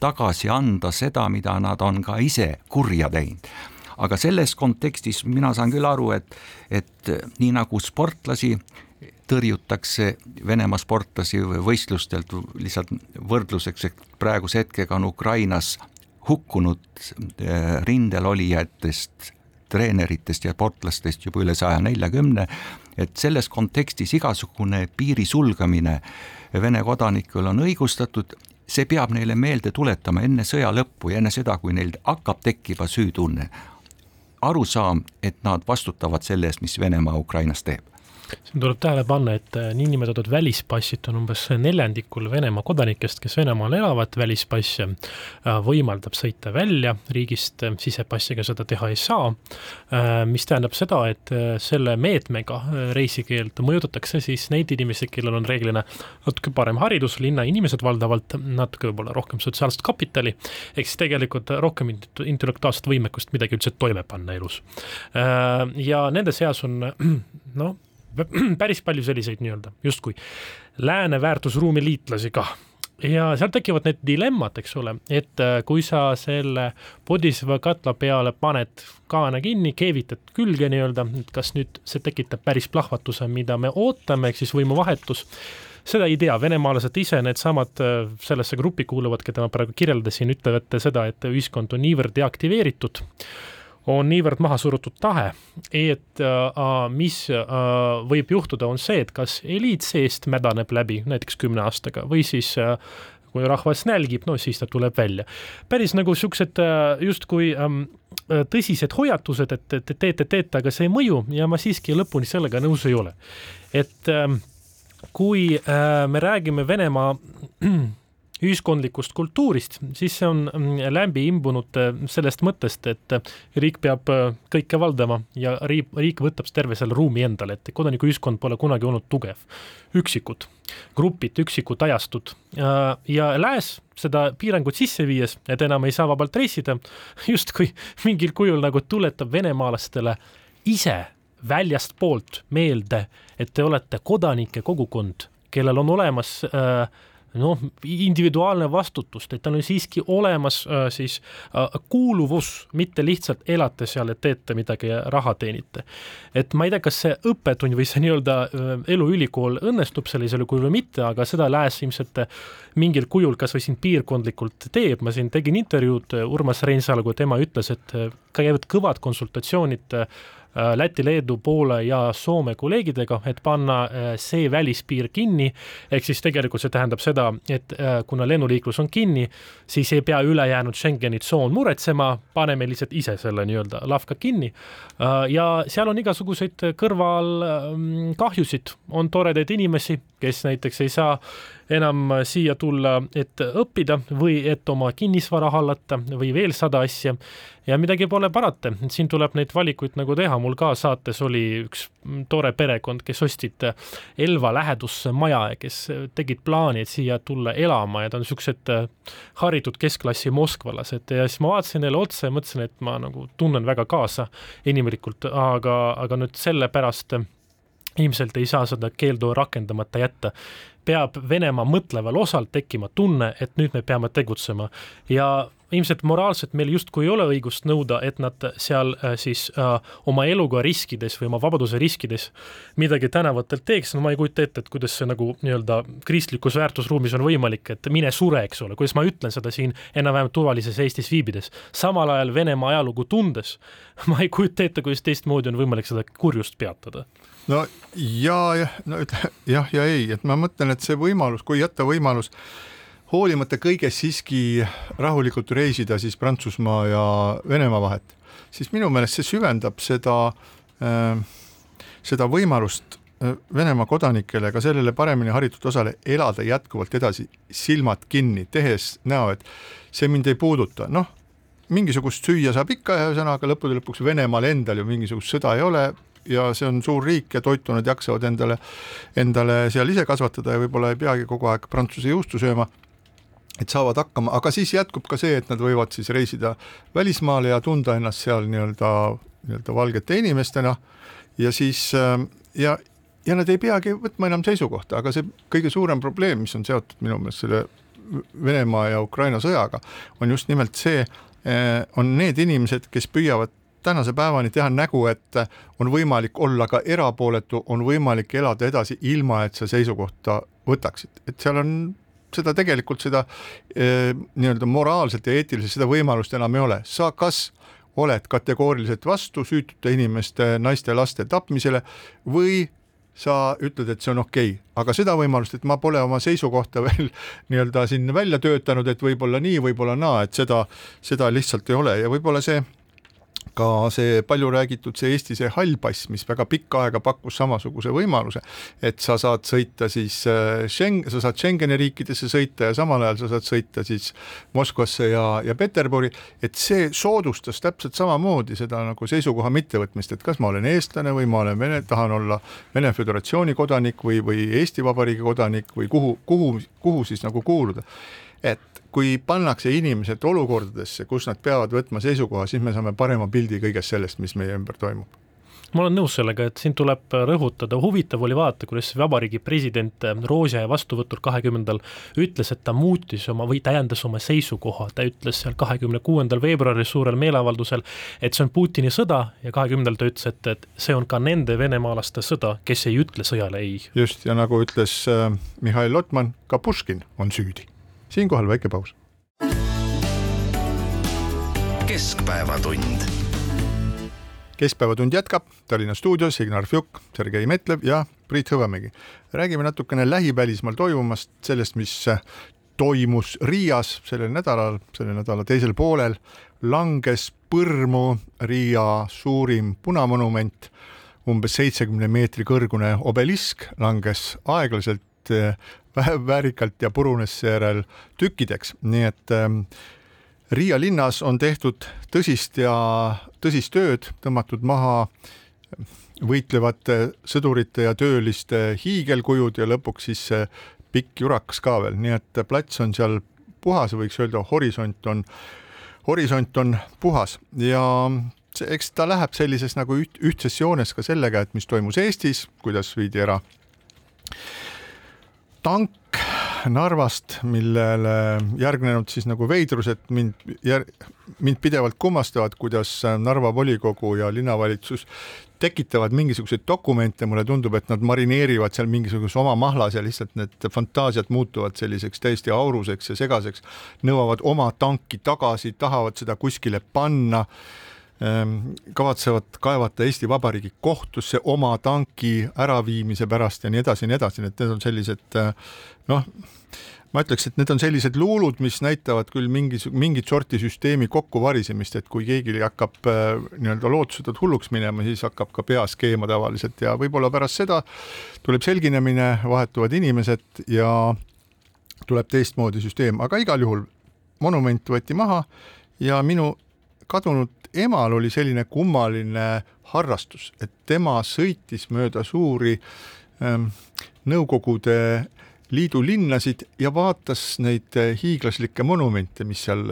tagasi anda seda, mida nad on ka ise kurja teinud. Aga selles kontekstis mina saan küll aru, et, et nii nagu sportlasi tõrjutakse Venemaa sportlasi võistlustelt lihtsalt võrdluseks, et praeguse hetkega on Ukrainas hukkunud eh, rindel olijatest, treeneritest ja sportlastest juba üle saja neljakümne, et selles kontekstis igasugune piiri sulgemine Vene kodanikul on õigustatud, see peab neile meelde tuletama enne sõja lõppu ja enne seda, kui neil hakkab tekkima süütunne, arusaam, et nad vastutavad selle eest, mis Venemaa Ukrainas teeb siin tuleb tähele panna, et äh, niinimetatud välispassid on umbes neljandikul Venemaa kodanikest, kes Venemaal elavad, välispass äh, võimaldab sõita välja. Riigist, sisepassiga seda teha ei saa, mis tähendab seda, et äh, selle meetmega reisikeeld mõjutatakse siis neid inimesi, kellel on reeglina natuke parem haridus, linnainimesed valdavalt, natuke võib-olla rohkem sotsiaalset kapitali, ehk siis tegelikult rohkem intellektuaalset võimekust midagi üldse toime panna elus. Ja nende seas on noh, päris palju selliseid nii-öelda justkui lääne väärtusruumi liitlasi ka. Ja seal tekivad need dilemmad, eks ole, et äh, kui sa selle podiseva katla peale paned kaane kinni, keevitad külge nii-öelda, et kas nüüd see tekitab päris plahvatuse, mida me ootame, ehk siis võimuvahetus, seda ei tea, venemaalased ise, needsamad äh, sellesse gruppi kuuluvad, keda ma praegu kirjeldasin, ütlevad seda, et ühiskond on niivõrd deaktiveeritud on niivõrd maha surutud tahe, et äh, mis äh, võib juhtuda, on see, et kas eliit seest mädaneb läbi näiteks kümne aastaga või siis äh, kui rahvas nälgib, no siis ta tuleb välja. päris nagu siuksed äh, justkui ähm, tõsised hoiatused, et, et teete, teete, aga see ei mõju ja ma siiski lõpuni sellega nõus ei ole. et ähm, kui äh, me räägime Venemaa ühiskondlikust kultuurist, siis see on mm, läbi imbunud äh, sellest mõttest, et äh, riik peab äh, kõike valdama ja riik, riik võtab terve selle ruumi endale, et kodanikuühiskond pole kunagi olnud tugev. üksikud grupid, üksikud ajastud ja lääs seda piirangut sisse viies, et enam ei saa vabalt reisida, justkui mingil kujul nagu tuletab venemaalastele ise väljastpoolt meelde, et te olete kodanike kogukond, kellel on olemas äh, noh, individuaalne vastutus, et tal on siiski olemas äh, siis äh, kuuluvus, mitte lihtsalt elate seal ja teete midagi ja raha teenite. et ma ei tea, kas see õppetund või see nii-öelda äh, eluülikool õnnestub sellisel kujul või mitte, aga seda lääs ilmselt mingil kujul kas või siin piirkondlikult teeb, ma siin tegin intervjuud Urmas Reinsaluga, tema ütles, et käivad kõvad konsultatsioonid Läti, Leedu, Poola ja Soome kolleegidega, et panna see välispiir kinni, ehk siis tegelikult see tähendab seda, et kuna lennuliiklus on kinni, siis ei pea ülejäänud Schengeni tsoon muretsema, paneme lihtsalt ise selle nii-öelda lavka kinni. ja seal on igasuguseid kõrvalkahjusid, on toredaid inimesi, kes näiteks ei saa enam siia tulla, et õppida või et oma kinnisvara hallata või veel sada asja. Ja midagi pole parata, siin tuleb neid valikuid nagu teha, mul ka saates oli üks tore perekond, kes ostsid Elva lähedusse maja ja kes tegid plaani, et siia tulla elama. Ja ta on niisugused haritud keskklassi moskvalased ja siis ma vaatasin neile otsa ja mõtlesin, et ma nagu tunnen väga kaasa inimlikult, aga, aga nüüd sellepärast ilmselt ei saa seda keeldu rakendamata jätta. peab Venemaa mõtleval osal tekkima tunne, et nüüd me peame tegutsema ja ilmselt moraalselt meil justkui ei ole õigust nõuda, et nad seal äh, siis äh, oma eluga riskides või oma vabaduse riskides midagi tänavatel teeks, no ma ei kujuta ette, et kuidas see nagu nii-öelda kristlikus väärtusruumis on võimalik, et mine sure, eks ole, kuidas ma ütlen seda siin enam-vähem turvalises Eestis viibides. samal ajal Venemaa ajalugu tundes, ma ei kujuta ette, kuidas teistmoodi on võimalik seda kurjust peatada. No ja, jah, no jah ja ei, et ma mõtlen, et see võimalus, kui jätta võimalus hoolimata kõigest siiski rahulikult reisida siis Prantsusmaa ja Venemaa vahet, siis minu meelest see süvendab seda äh,, seda võimalust äh, Venemaa kodanikele, ka sellele paremini haritud osale elada jätkuvalt edasi silmad kinni, tehes näo, et see mind ei puuduta, noh, mingisugust süüa saab ikka, ühesõnaga lõppude lõpuks Venemaal endal ju mingisugust sõda ei ole, ja see on suur riik ja toitu nad jaksavad endale, endale seal ise kasvatada ja võib-olla ei peagi kogu aeg prantsuse juustu sööma et saavad hakkama, aga siis jätkub ka see, et nad võivad siis reisida välismaale ja tunda ennast seal nii-öelda, nii-öelda valgete inimestena. Ja siis ja, ja nad ei peagi võtma enam seisukohta, aga see kõige suurem probleem, mis on seotud minu meelest selle Venemaa ja Ukraina sõjaga, on just nimelt see, eh, on need inimesed, kes püüavad tänase päevani teha nägu, et on võimalik olla ka erapooletu, on võimalik elada edasi, ilma et sa seisukohta võtaksid, et seal on seda tegelikult seda eh, nii-öelda moraalselt ja eetiliselt seda võimalust enam ei ole, sa kas oled kategooriliselt vastu süütute inimeste, naiste, laste tapmisele või sa ütled, et see on okei okay., aga seda võimalust, et ma pole oma seisukohta veel nii-öelda siin välja töötanud, et võib-olla nii, võib-olla naa, et seda, seda lihtsalt ei ole ja võib-olla see ka see palju räägitud, see Eesti see hall pass, mis väga pikka aega pakkus samasuguse võimaluse, et sa saad sõita siis äh, Schengen, sa saad Schengeni riikidesse sõita ja samal ajal sa saad sõita siis Moskvasse ja, ja Peterburi, et see soodustas täpselt samamoodi seda nagu seisukoha mittevõtmist, et kas ma olen eestlane või ma olen Vene, tahan olla Vene Föderatsiooni kodanik või, või Eesti Vabariigi kodanik või kuhu, kuhu, kuhu siis nagu kuuluda. et kui pannakse inimesed olukordadesse, kus nad peavad võtma seisukoha, siis me saame parema pildi kõigest sellest, mis meie ümber toimub. Ma olen nõus sellega, et siin tuleb rõhutada, huvitav oli vaadata, kuidas vabariigi president Roosia vastuvõtul kahekümnendal ütles, et ta muutis oma või täiendas oma seisukoha, ta ütles seal kahekümne kuuendal veebruaril suurel meeleavaldusel, et see on Putini sõda ja kahekümnendal ta ütles, et, et see on ka nende venemaalaste sõda, kes ei ütle sõjale ei. just, ja nagu ütles äh, Mihhail Lotman, ka Puškin on süüdi siinkohal väike paus. keskpäevatund. keskpäevatund jätkab Tallinna stuudios Ignar Fjuk, Sergei Metlev ja Priit Hõbemägi. räägime natukene lähivälismaal toimumast, sellest, mis toimus Riias sellel nädalal, selle nädala teisel poolel langes põrmu Riia suurim punamonument, umbes seitsekümne meetri kõrgune obelisk langes aeglaselt väärikalt ja purunes seejärel tükkideks, nii et ähm, Riia linnas on tehtud tõsist ja tõsist tööd, tõmmatud maha võitlevate sõdurite ja tööliste hiigelkujud ja lõpuks siis see pikk jurakas ka veel, nii et plats on seal puhas, võiks öelda, horisont on, horisont on puhas. Ja see, eks ta läheb sellises nagu üht, ühtses joones ka sellega, et mis toimus Eestis, kuidas viidi ära tank Narvast, millele järgnenud siis nagu veidrused mind, mind pidevalt kummastavad, kuidas Narva volikogu ja linnavalitsus tekitavad mingisuguseid dokumente, mulle tundub, et nad marineerivad seal mingisuguse oma mahlas ja lihtsalt need fantaasiad muutuvad selliseks täiesti auruseks ja segaseks, nõuavad oma tanki tagasi, tahavad seda kuskile panna kavatsevad kaevata Eesti Vabariigi kohtusse oma tanki äraviimise pärast ja nii edasi ja nii edasi, nii et need on sellised eh, noh, ma ütleks, et need on sellised luulud, mis näitavad küll mingis, mingit sorti süsteemi kokkuvarisemist, et kui keegi hakkab äh, nii-öelda lootusetult hulluks minema, siis hakkab ka peas keema tavaliselt. Ja võib-olla pärast seda tuleb selginemine, vahetuvad inimesed ja tuleb teistmoodi süsteem, aga igal juhul monument võeti maha ja minu kadunud emal oli selline kummaline harrastus, et tema sõitis mööda suuri ähm, Nõukogude Liidu linnasid ja vaatas neid hiiglaslikke monumente, mis seal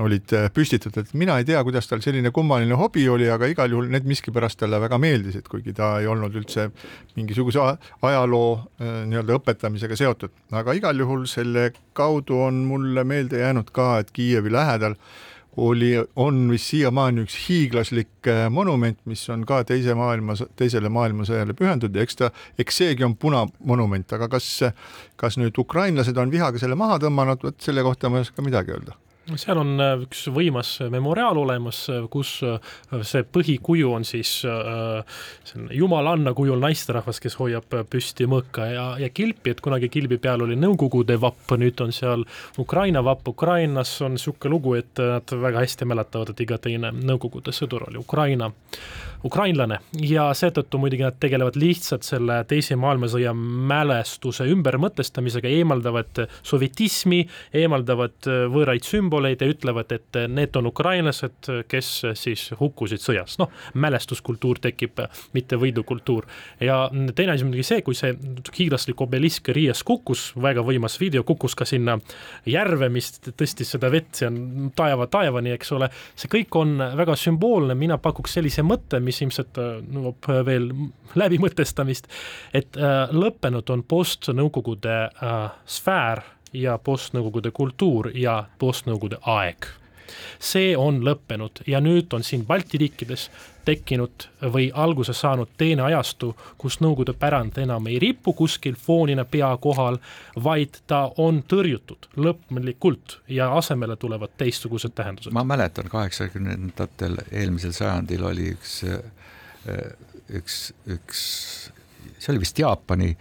olid äh, püstitatud, et mina ei tea, kuidas tal selline kummaline hobi oli, aga igal juhul need miskipärast talle väga meeldisid, kuigi ta ei olnud üldse mingisuguse ajaloo äh, nii-öelda õpetamisega seotud, aga igal juhul selle kaudu on mulle meelde jäänud ka, et Kiievi lähedal oli, on vist siiamaani üks hiiglaslik äh, monument, mis on ka teise maailma, teisele maailmasõjale pühendatud ja eks ta, eks seegi on punamonument, aga kas, kas nüüd ukrainlased on vihaga selle maha tõmmanud, vot selle kohta ma ei oska midagi öelda seal on äh, üks võimas memoriaal olemas, äh, kus äh, see põhikuju on siis äh, selline jumalanna kujul naisterahvas, kes hoiab püsti mõõka ja, ja kilpi, et kunagi kilbi peal oli Nõukogude vapp, nüüd on seal Ukraina vapp, Ukrainas on niisugune lugu, et nad väga hästi mäletavad, et iga teine Nõukogude sõdur oli Ukraina ukrainlane. Ja seetõttu muidugi nad tegelevad lihtsalt selle teise maailmasõja mälestuse ümbermõtestamisega, eemaldavad sovjetismi, eemaldavad võõraid sümboleid ja ütlevad, et need on ukrainlased, kes siis hukkusid sõjas, noh, mälestuskultuur tekib, mitte võidukultuur. ja teine asi muidugi see, kui see hiiglaslik obelisk Riias kukkus, väga võimas video, kukkus ka sinna järve, mis tõstis seda vett, on taeva taevani, eks ole, see kõik on väga sümboolne, mina pakuks sellise mõtte, mis ilmselt äh, nõuab veel läbimõtestamist, et äh, lõppenud on postnõukogude äh, sfäär ja postnõukogude kultuur ja postnõukogude aeg see on lõppenud ja nüüd on siin Balti riikides tekkinud või alguse saanud teine ajastu, kus Nõukogude pärand enam ei ripu kuskil foonina pea kohal, vaid ta on tõrjutud lõplikult ja asemele tulevad teistsugused tähendused. ma mäletan, kaheksakümnendatel eelmisel sajandil oli üks, üks, üks, see oli vist Jaapani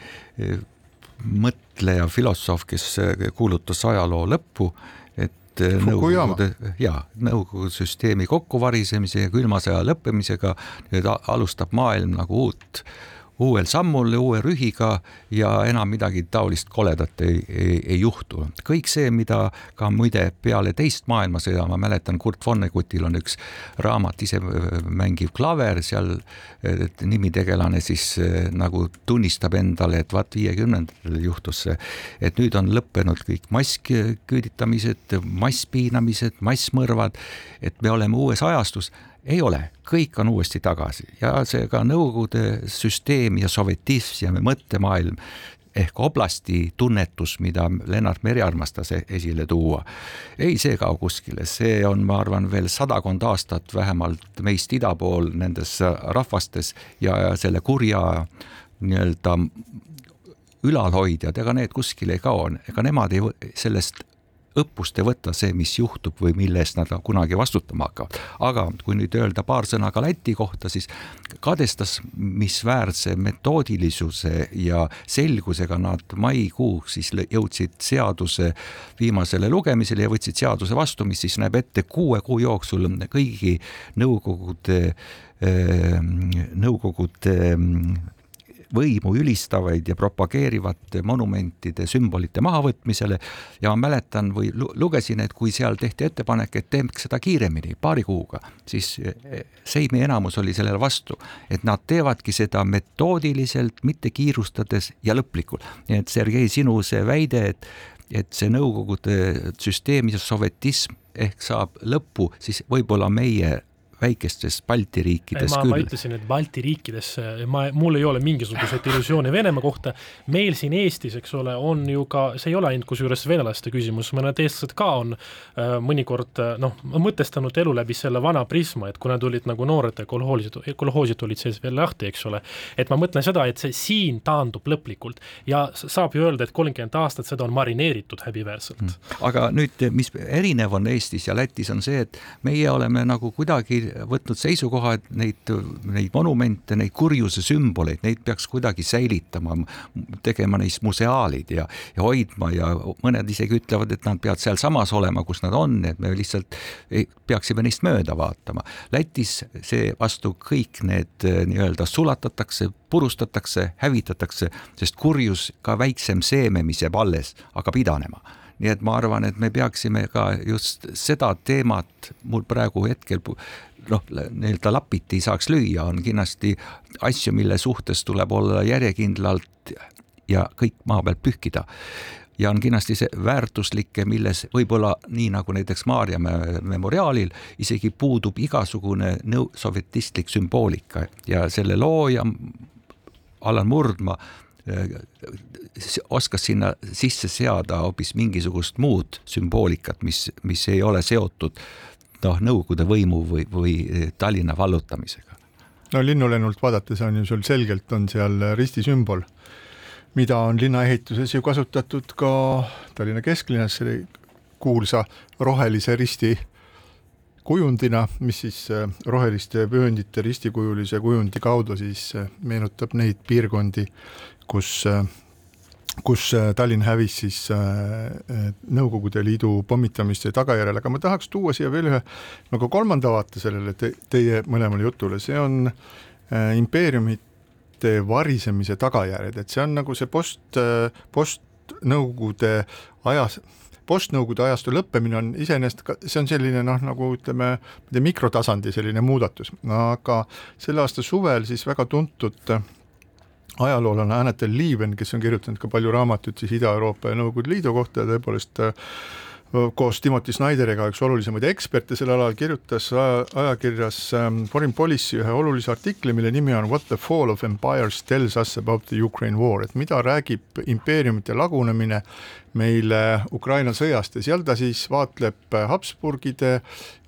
mõtleja, filosoof, kes kuulutas ajaloo lõppu et Nõukogude, jaa, Nõukogude süsteemi kokkuvarisemise ja külma sõja lõppemisega nüüd alustab maailm nagu uut, uuel sammul, uue rühiga ja enam midagi taolist koledat ei, ei, ei juhtu. kõik see, mida ka muide peale teist maailmasõda, ma mäletan, Kurt Vonnegutil on üks raamat, ise mängiv klaver, seal nimitegelane siis nagu tunnistab endale, et vaat viiekümnendatel juhtus see, et nüüd on lõppenud kõik massküüditamised, masspiinamised, massmõrvad, et me oleme uues ajastus ei ole, kõik on uuesti tagasi. Ja see ka Nõukogude süsteem ja sovjetism ja mõttemaailm ehk oblasti tunnetus, mida Lennart Meri armastas esile tuua, ei, see kao kuskile, see on, ma arvan, veel sadakond aastat vähemalt meist ida pool nendes rahvastes ja, ja selle kurja nii-öelda ülalhoidjad, ega need kuskile ei kao, ega nemad ei, sellest õppust ei võta see, mis juhtub või mille eest nad kunagi vastutama hakkavad. aga kui nüüd öelda paar sõna ka Läti kohta, siis kadestasmisväärse metoodilisuse ja selgusega nad maikuuks siis jõudsid seaduse viimasele lugemisele ja võtsid seaduse vastu, mis siis näeb ette kuue kuu jooksul kõigi nõukogude, nõukogude võimu ülistavaid ja propageerivate monumentide sümbolite mahavõtmisele ja ma mäletan või lugesin, et kui seal tehti ettepanek, et teeks seda kiiremini, paari kuuga, siis eh, Seimi enamus oli sellele vastu, et nad teevadki seda metoodiliselt, mitte kiirustades ja lõplikult. nii et Sergei, sinu see väide, et et see Nõukogude süsteem ja sovjetism ehk saab lõpu, siis võib-olla meie väikestes Balti riikides ma, küll. ma ütlesin, et Balti riikides, ma, mul ei ole mingisuguseid illusioone Venemaa kohta, meil siin Eestis, eks ole, on ju ka, see ei ole ainult kusjuures venelaste küsimus, mõned eestlased ka on äh, mõnikord noh, mõtestanud elu läbi selle vana prisma, et kui nad olid nagu noored ja kolhoosid, kolhoosid olid sees veel lahti, eks ole, et ma mõtlen seda, et see siin taandub lõplikult ja saab ju öelda, et kolmkümmend aastat seda on marineeritud häbiväärselt. Mm.. aga nüüd, mis erinev on Eestis ja Lätis, on see, et meie oleme nagu kuidagi võtnud seisukoha, et neid, neid monumente, neid kurjuse sümboleid, neid peaks kuidagi säilitama, tegema neist museaalid ja, ja hoidma ja mõned isegi ütlevad, et nad peavad sealsamas olema, kus nad on, et me lihtsalt ei, peaksime neist mööda vaatama. Lätis seevastu kõik need nii-öelda sulatatakse, purustatakse, hävitatakse, sest kurjus, ka väiksem seeme, mis jääb alles, hakkab idanema nii et ma arvan, et me peaksime ka just seda teemat mul praegu hetkel noh, nii-öelda lapiti ei saaks lüüa, on kindlasti asju, mille suhtes tuleb olla järjekindlalt ja kõik maa pealt pühkida. ja on kindlasti see väärtuslikke, milles võib-olla nii nagu näiteks Maarjamäe memoriaalil isegi puudub igasugune nõu-, sovjetistlik sümboolika ja selle looja Alan Murdma oskas sinna sisse seada hoopis mingisugust muud sümboolikat, mis, mis ei ole seotud noh, Nõukogude võimu või, või Tallinna vallutamisega. no linnulennult vaadates on ju sul selgelt on seal ristisümbol, mida on linnaehituses ju kasutatud ka Tallinna kesklinnas selle kuulsa rohelise risti kujundina, mis siis äh, roheliste vööndite ristikujulise kujundi kaudu siis äh, meenutab neid piirkondi, kus kus Tallinn hävis siis Nõukogude Liidu pommitamiste tagajärjel, aga ma tahaks tuua siia veel ühe nagu kolmanda vaate sellele te, teie mõlemale jutule, see on impeeriumite varisemise tagajärjed, et see on nagu see post, post-Nõukogude ajas postnõukogude ajastu lõppemine on iseenesest see on selline noh, nagu ütleme, mikrotasandi selline muudatus, aga selle aasta suvel siis väga tuntud ajaloolane Anette Liiven, kes on kirjutanud ka palju raamatuid siis Ida-Euroopa ja Nõukogude Liidu kohta ja tõepoolest koos Timothy Snyderiga üks olulisemaid eksperte sel alal, kirjutas ajakirjas ähm, Foreign Policy ühe olulise artikli, mille nimi on What the fall of empires tells us about the Ukraine war, et mida räägib impeeriumite lagunemine meile Ukraina sõjast ja seal ta siis vaatleb Habsburgide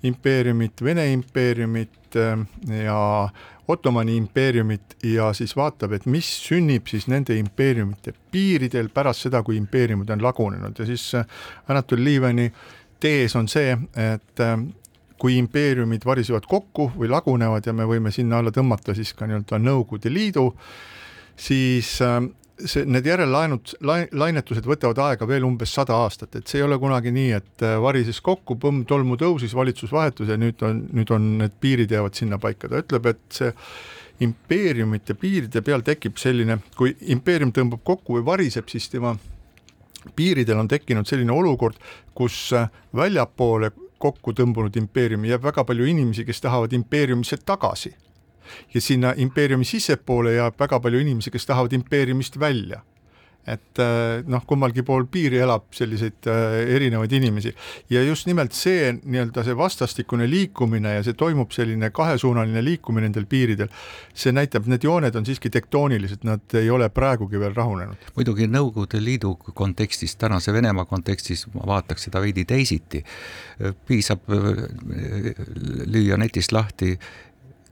impeeriumit, Vene impeeriumit ähm, ja Ottomani impeeriumit ja siis vaatab, et mis sünnib siis nende impeeriumite piiridel pärast seda, kui impeeriumid on lagunenud. Ja siis äh, Anatol Liivani tees on see, et äh, kui impeeriumid varisevad kokku või lagunevad ja me võime sinna alla tõmmata siis ka nii-öelda Nõukogude Liidu, siis äh, see, need järellainud, lainetused võtavad aega veel umbes sada aastat, et see ei ole kunagi nii, et äh, varises kokku, põmm, tolmu tõusis, valitsus vahetus ja nüüd on, nüüd on need piirid jäävad sinna paika, ta ütleb, et see impeeriumite piiride peal tekib selline, kui impeerium tõmbab kokku või variseb, siis tema piiridel on tekkinud selline olukord, kus äh, väljapoole kokku tõmbunud impeeriumi jääb väga palju inimesi, kes tahavad impeeriumisse tagasi ja sinna impeeriumi sissepoole jääb väga palju inimesi, kes tahavad impeeriumist välja et äh, noh, kummalgi pool piiri elab selliseid äh, erinevaid inimesi ja just nimelt see nii-öelda see vastastikune liikumine ja see toimub selline kahesuunaline liikumine nendel piiridel, see näitab, need jooned on siiski tektoonilised, nad ei ole praegugi veel rahunenud. muidugi Nõukogude Liidu kontekstis, tänase Venemaa kontekstis ma vaataks seda veidi teisiti. piisab äh, lüüa netist lahti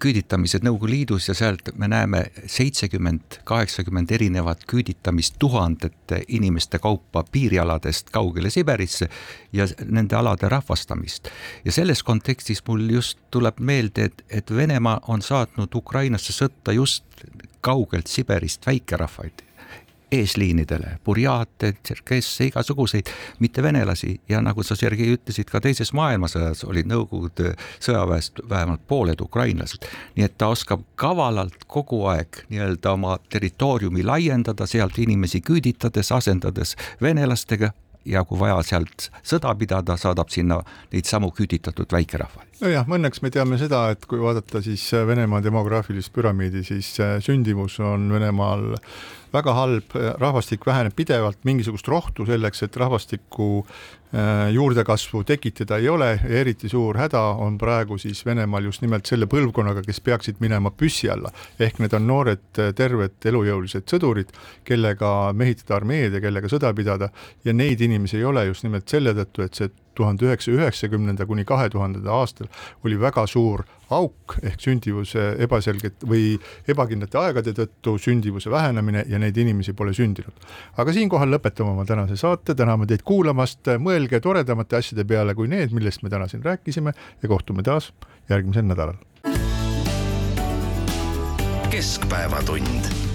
küüditamised Nõukogude Liidus ja sealt me näeme seitsekümmend, kaheksakümmend erinevat küüditamist tuhandete inimeste kaupa piirialadest kaugele Siberisse ja nende alade rahvastamist. ja selles kontekstis mul just tuleb meelde, et, et Venemaa on saatnud Ukrainasse sõtta just kaugelt Siberist väikerahvaid eesliinidele, burjaate, tšerkesse, igasuguseid mittevenelasi ja nagu sa, Sergei, ütlesid, ka teises maailmasõjas olid Nõukogude sõjaväest vähemalt pooled ukrainlased. nii et ta oskab kavalalt kogu aeg nii-öelda oma territooriumi laiendada, sealt inimesi küüditades, asendades venelastega ja kui vaja sealt sõda pidada, saadab sinna neid samu küüditatud väikerahvaid. nojah, õnneks me teame seda, et kui vaadata siis Venemaa demograafilist püramiidi, siis sündimus on Venemaal väga halb, rahvastik väheneb pidevalt, mingisugust rohtu selleks, et rahvastiku äh, juurdekasvu tekitada ei ole eriti suur häda on praegu siis Venemaal just nimelt selle põlvkonnaga, kes peaksid minema püssi alla. ehk need on noored terved elujõulised sõdurid, kellega mehitada armeed ja kellega sõda pidada ja neid inimesi ei ole just nimelt selle tõttu, et see tuhande üheksasaja üheksakümnenda kuni kahe tuhandenda aastal oli väga suur auk ehk sündivuse ebaselget või ebakindlate aegade tõttu sündivuse vähenemine ja neid inimesi pole sündinud. aga siinkohal lõpetame oma tänase saate, täname teid kuulamast, mõelge toredamate asjade peale kui need, millest me täna siin rääkisime ja kohtume taas järgmisel nädalal. keskpäevatund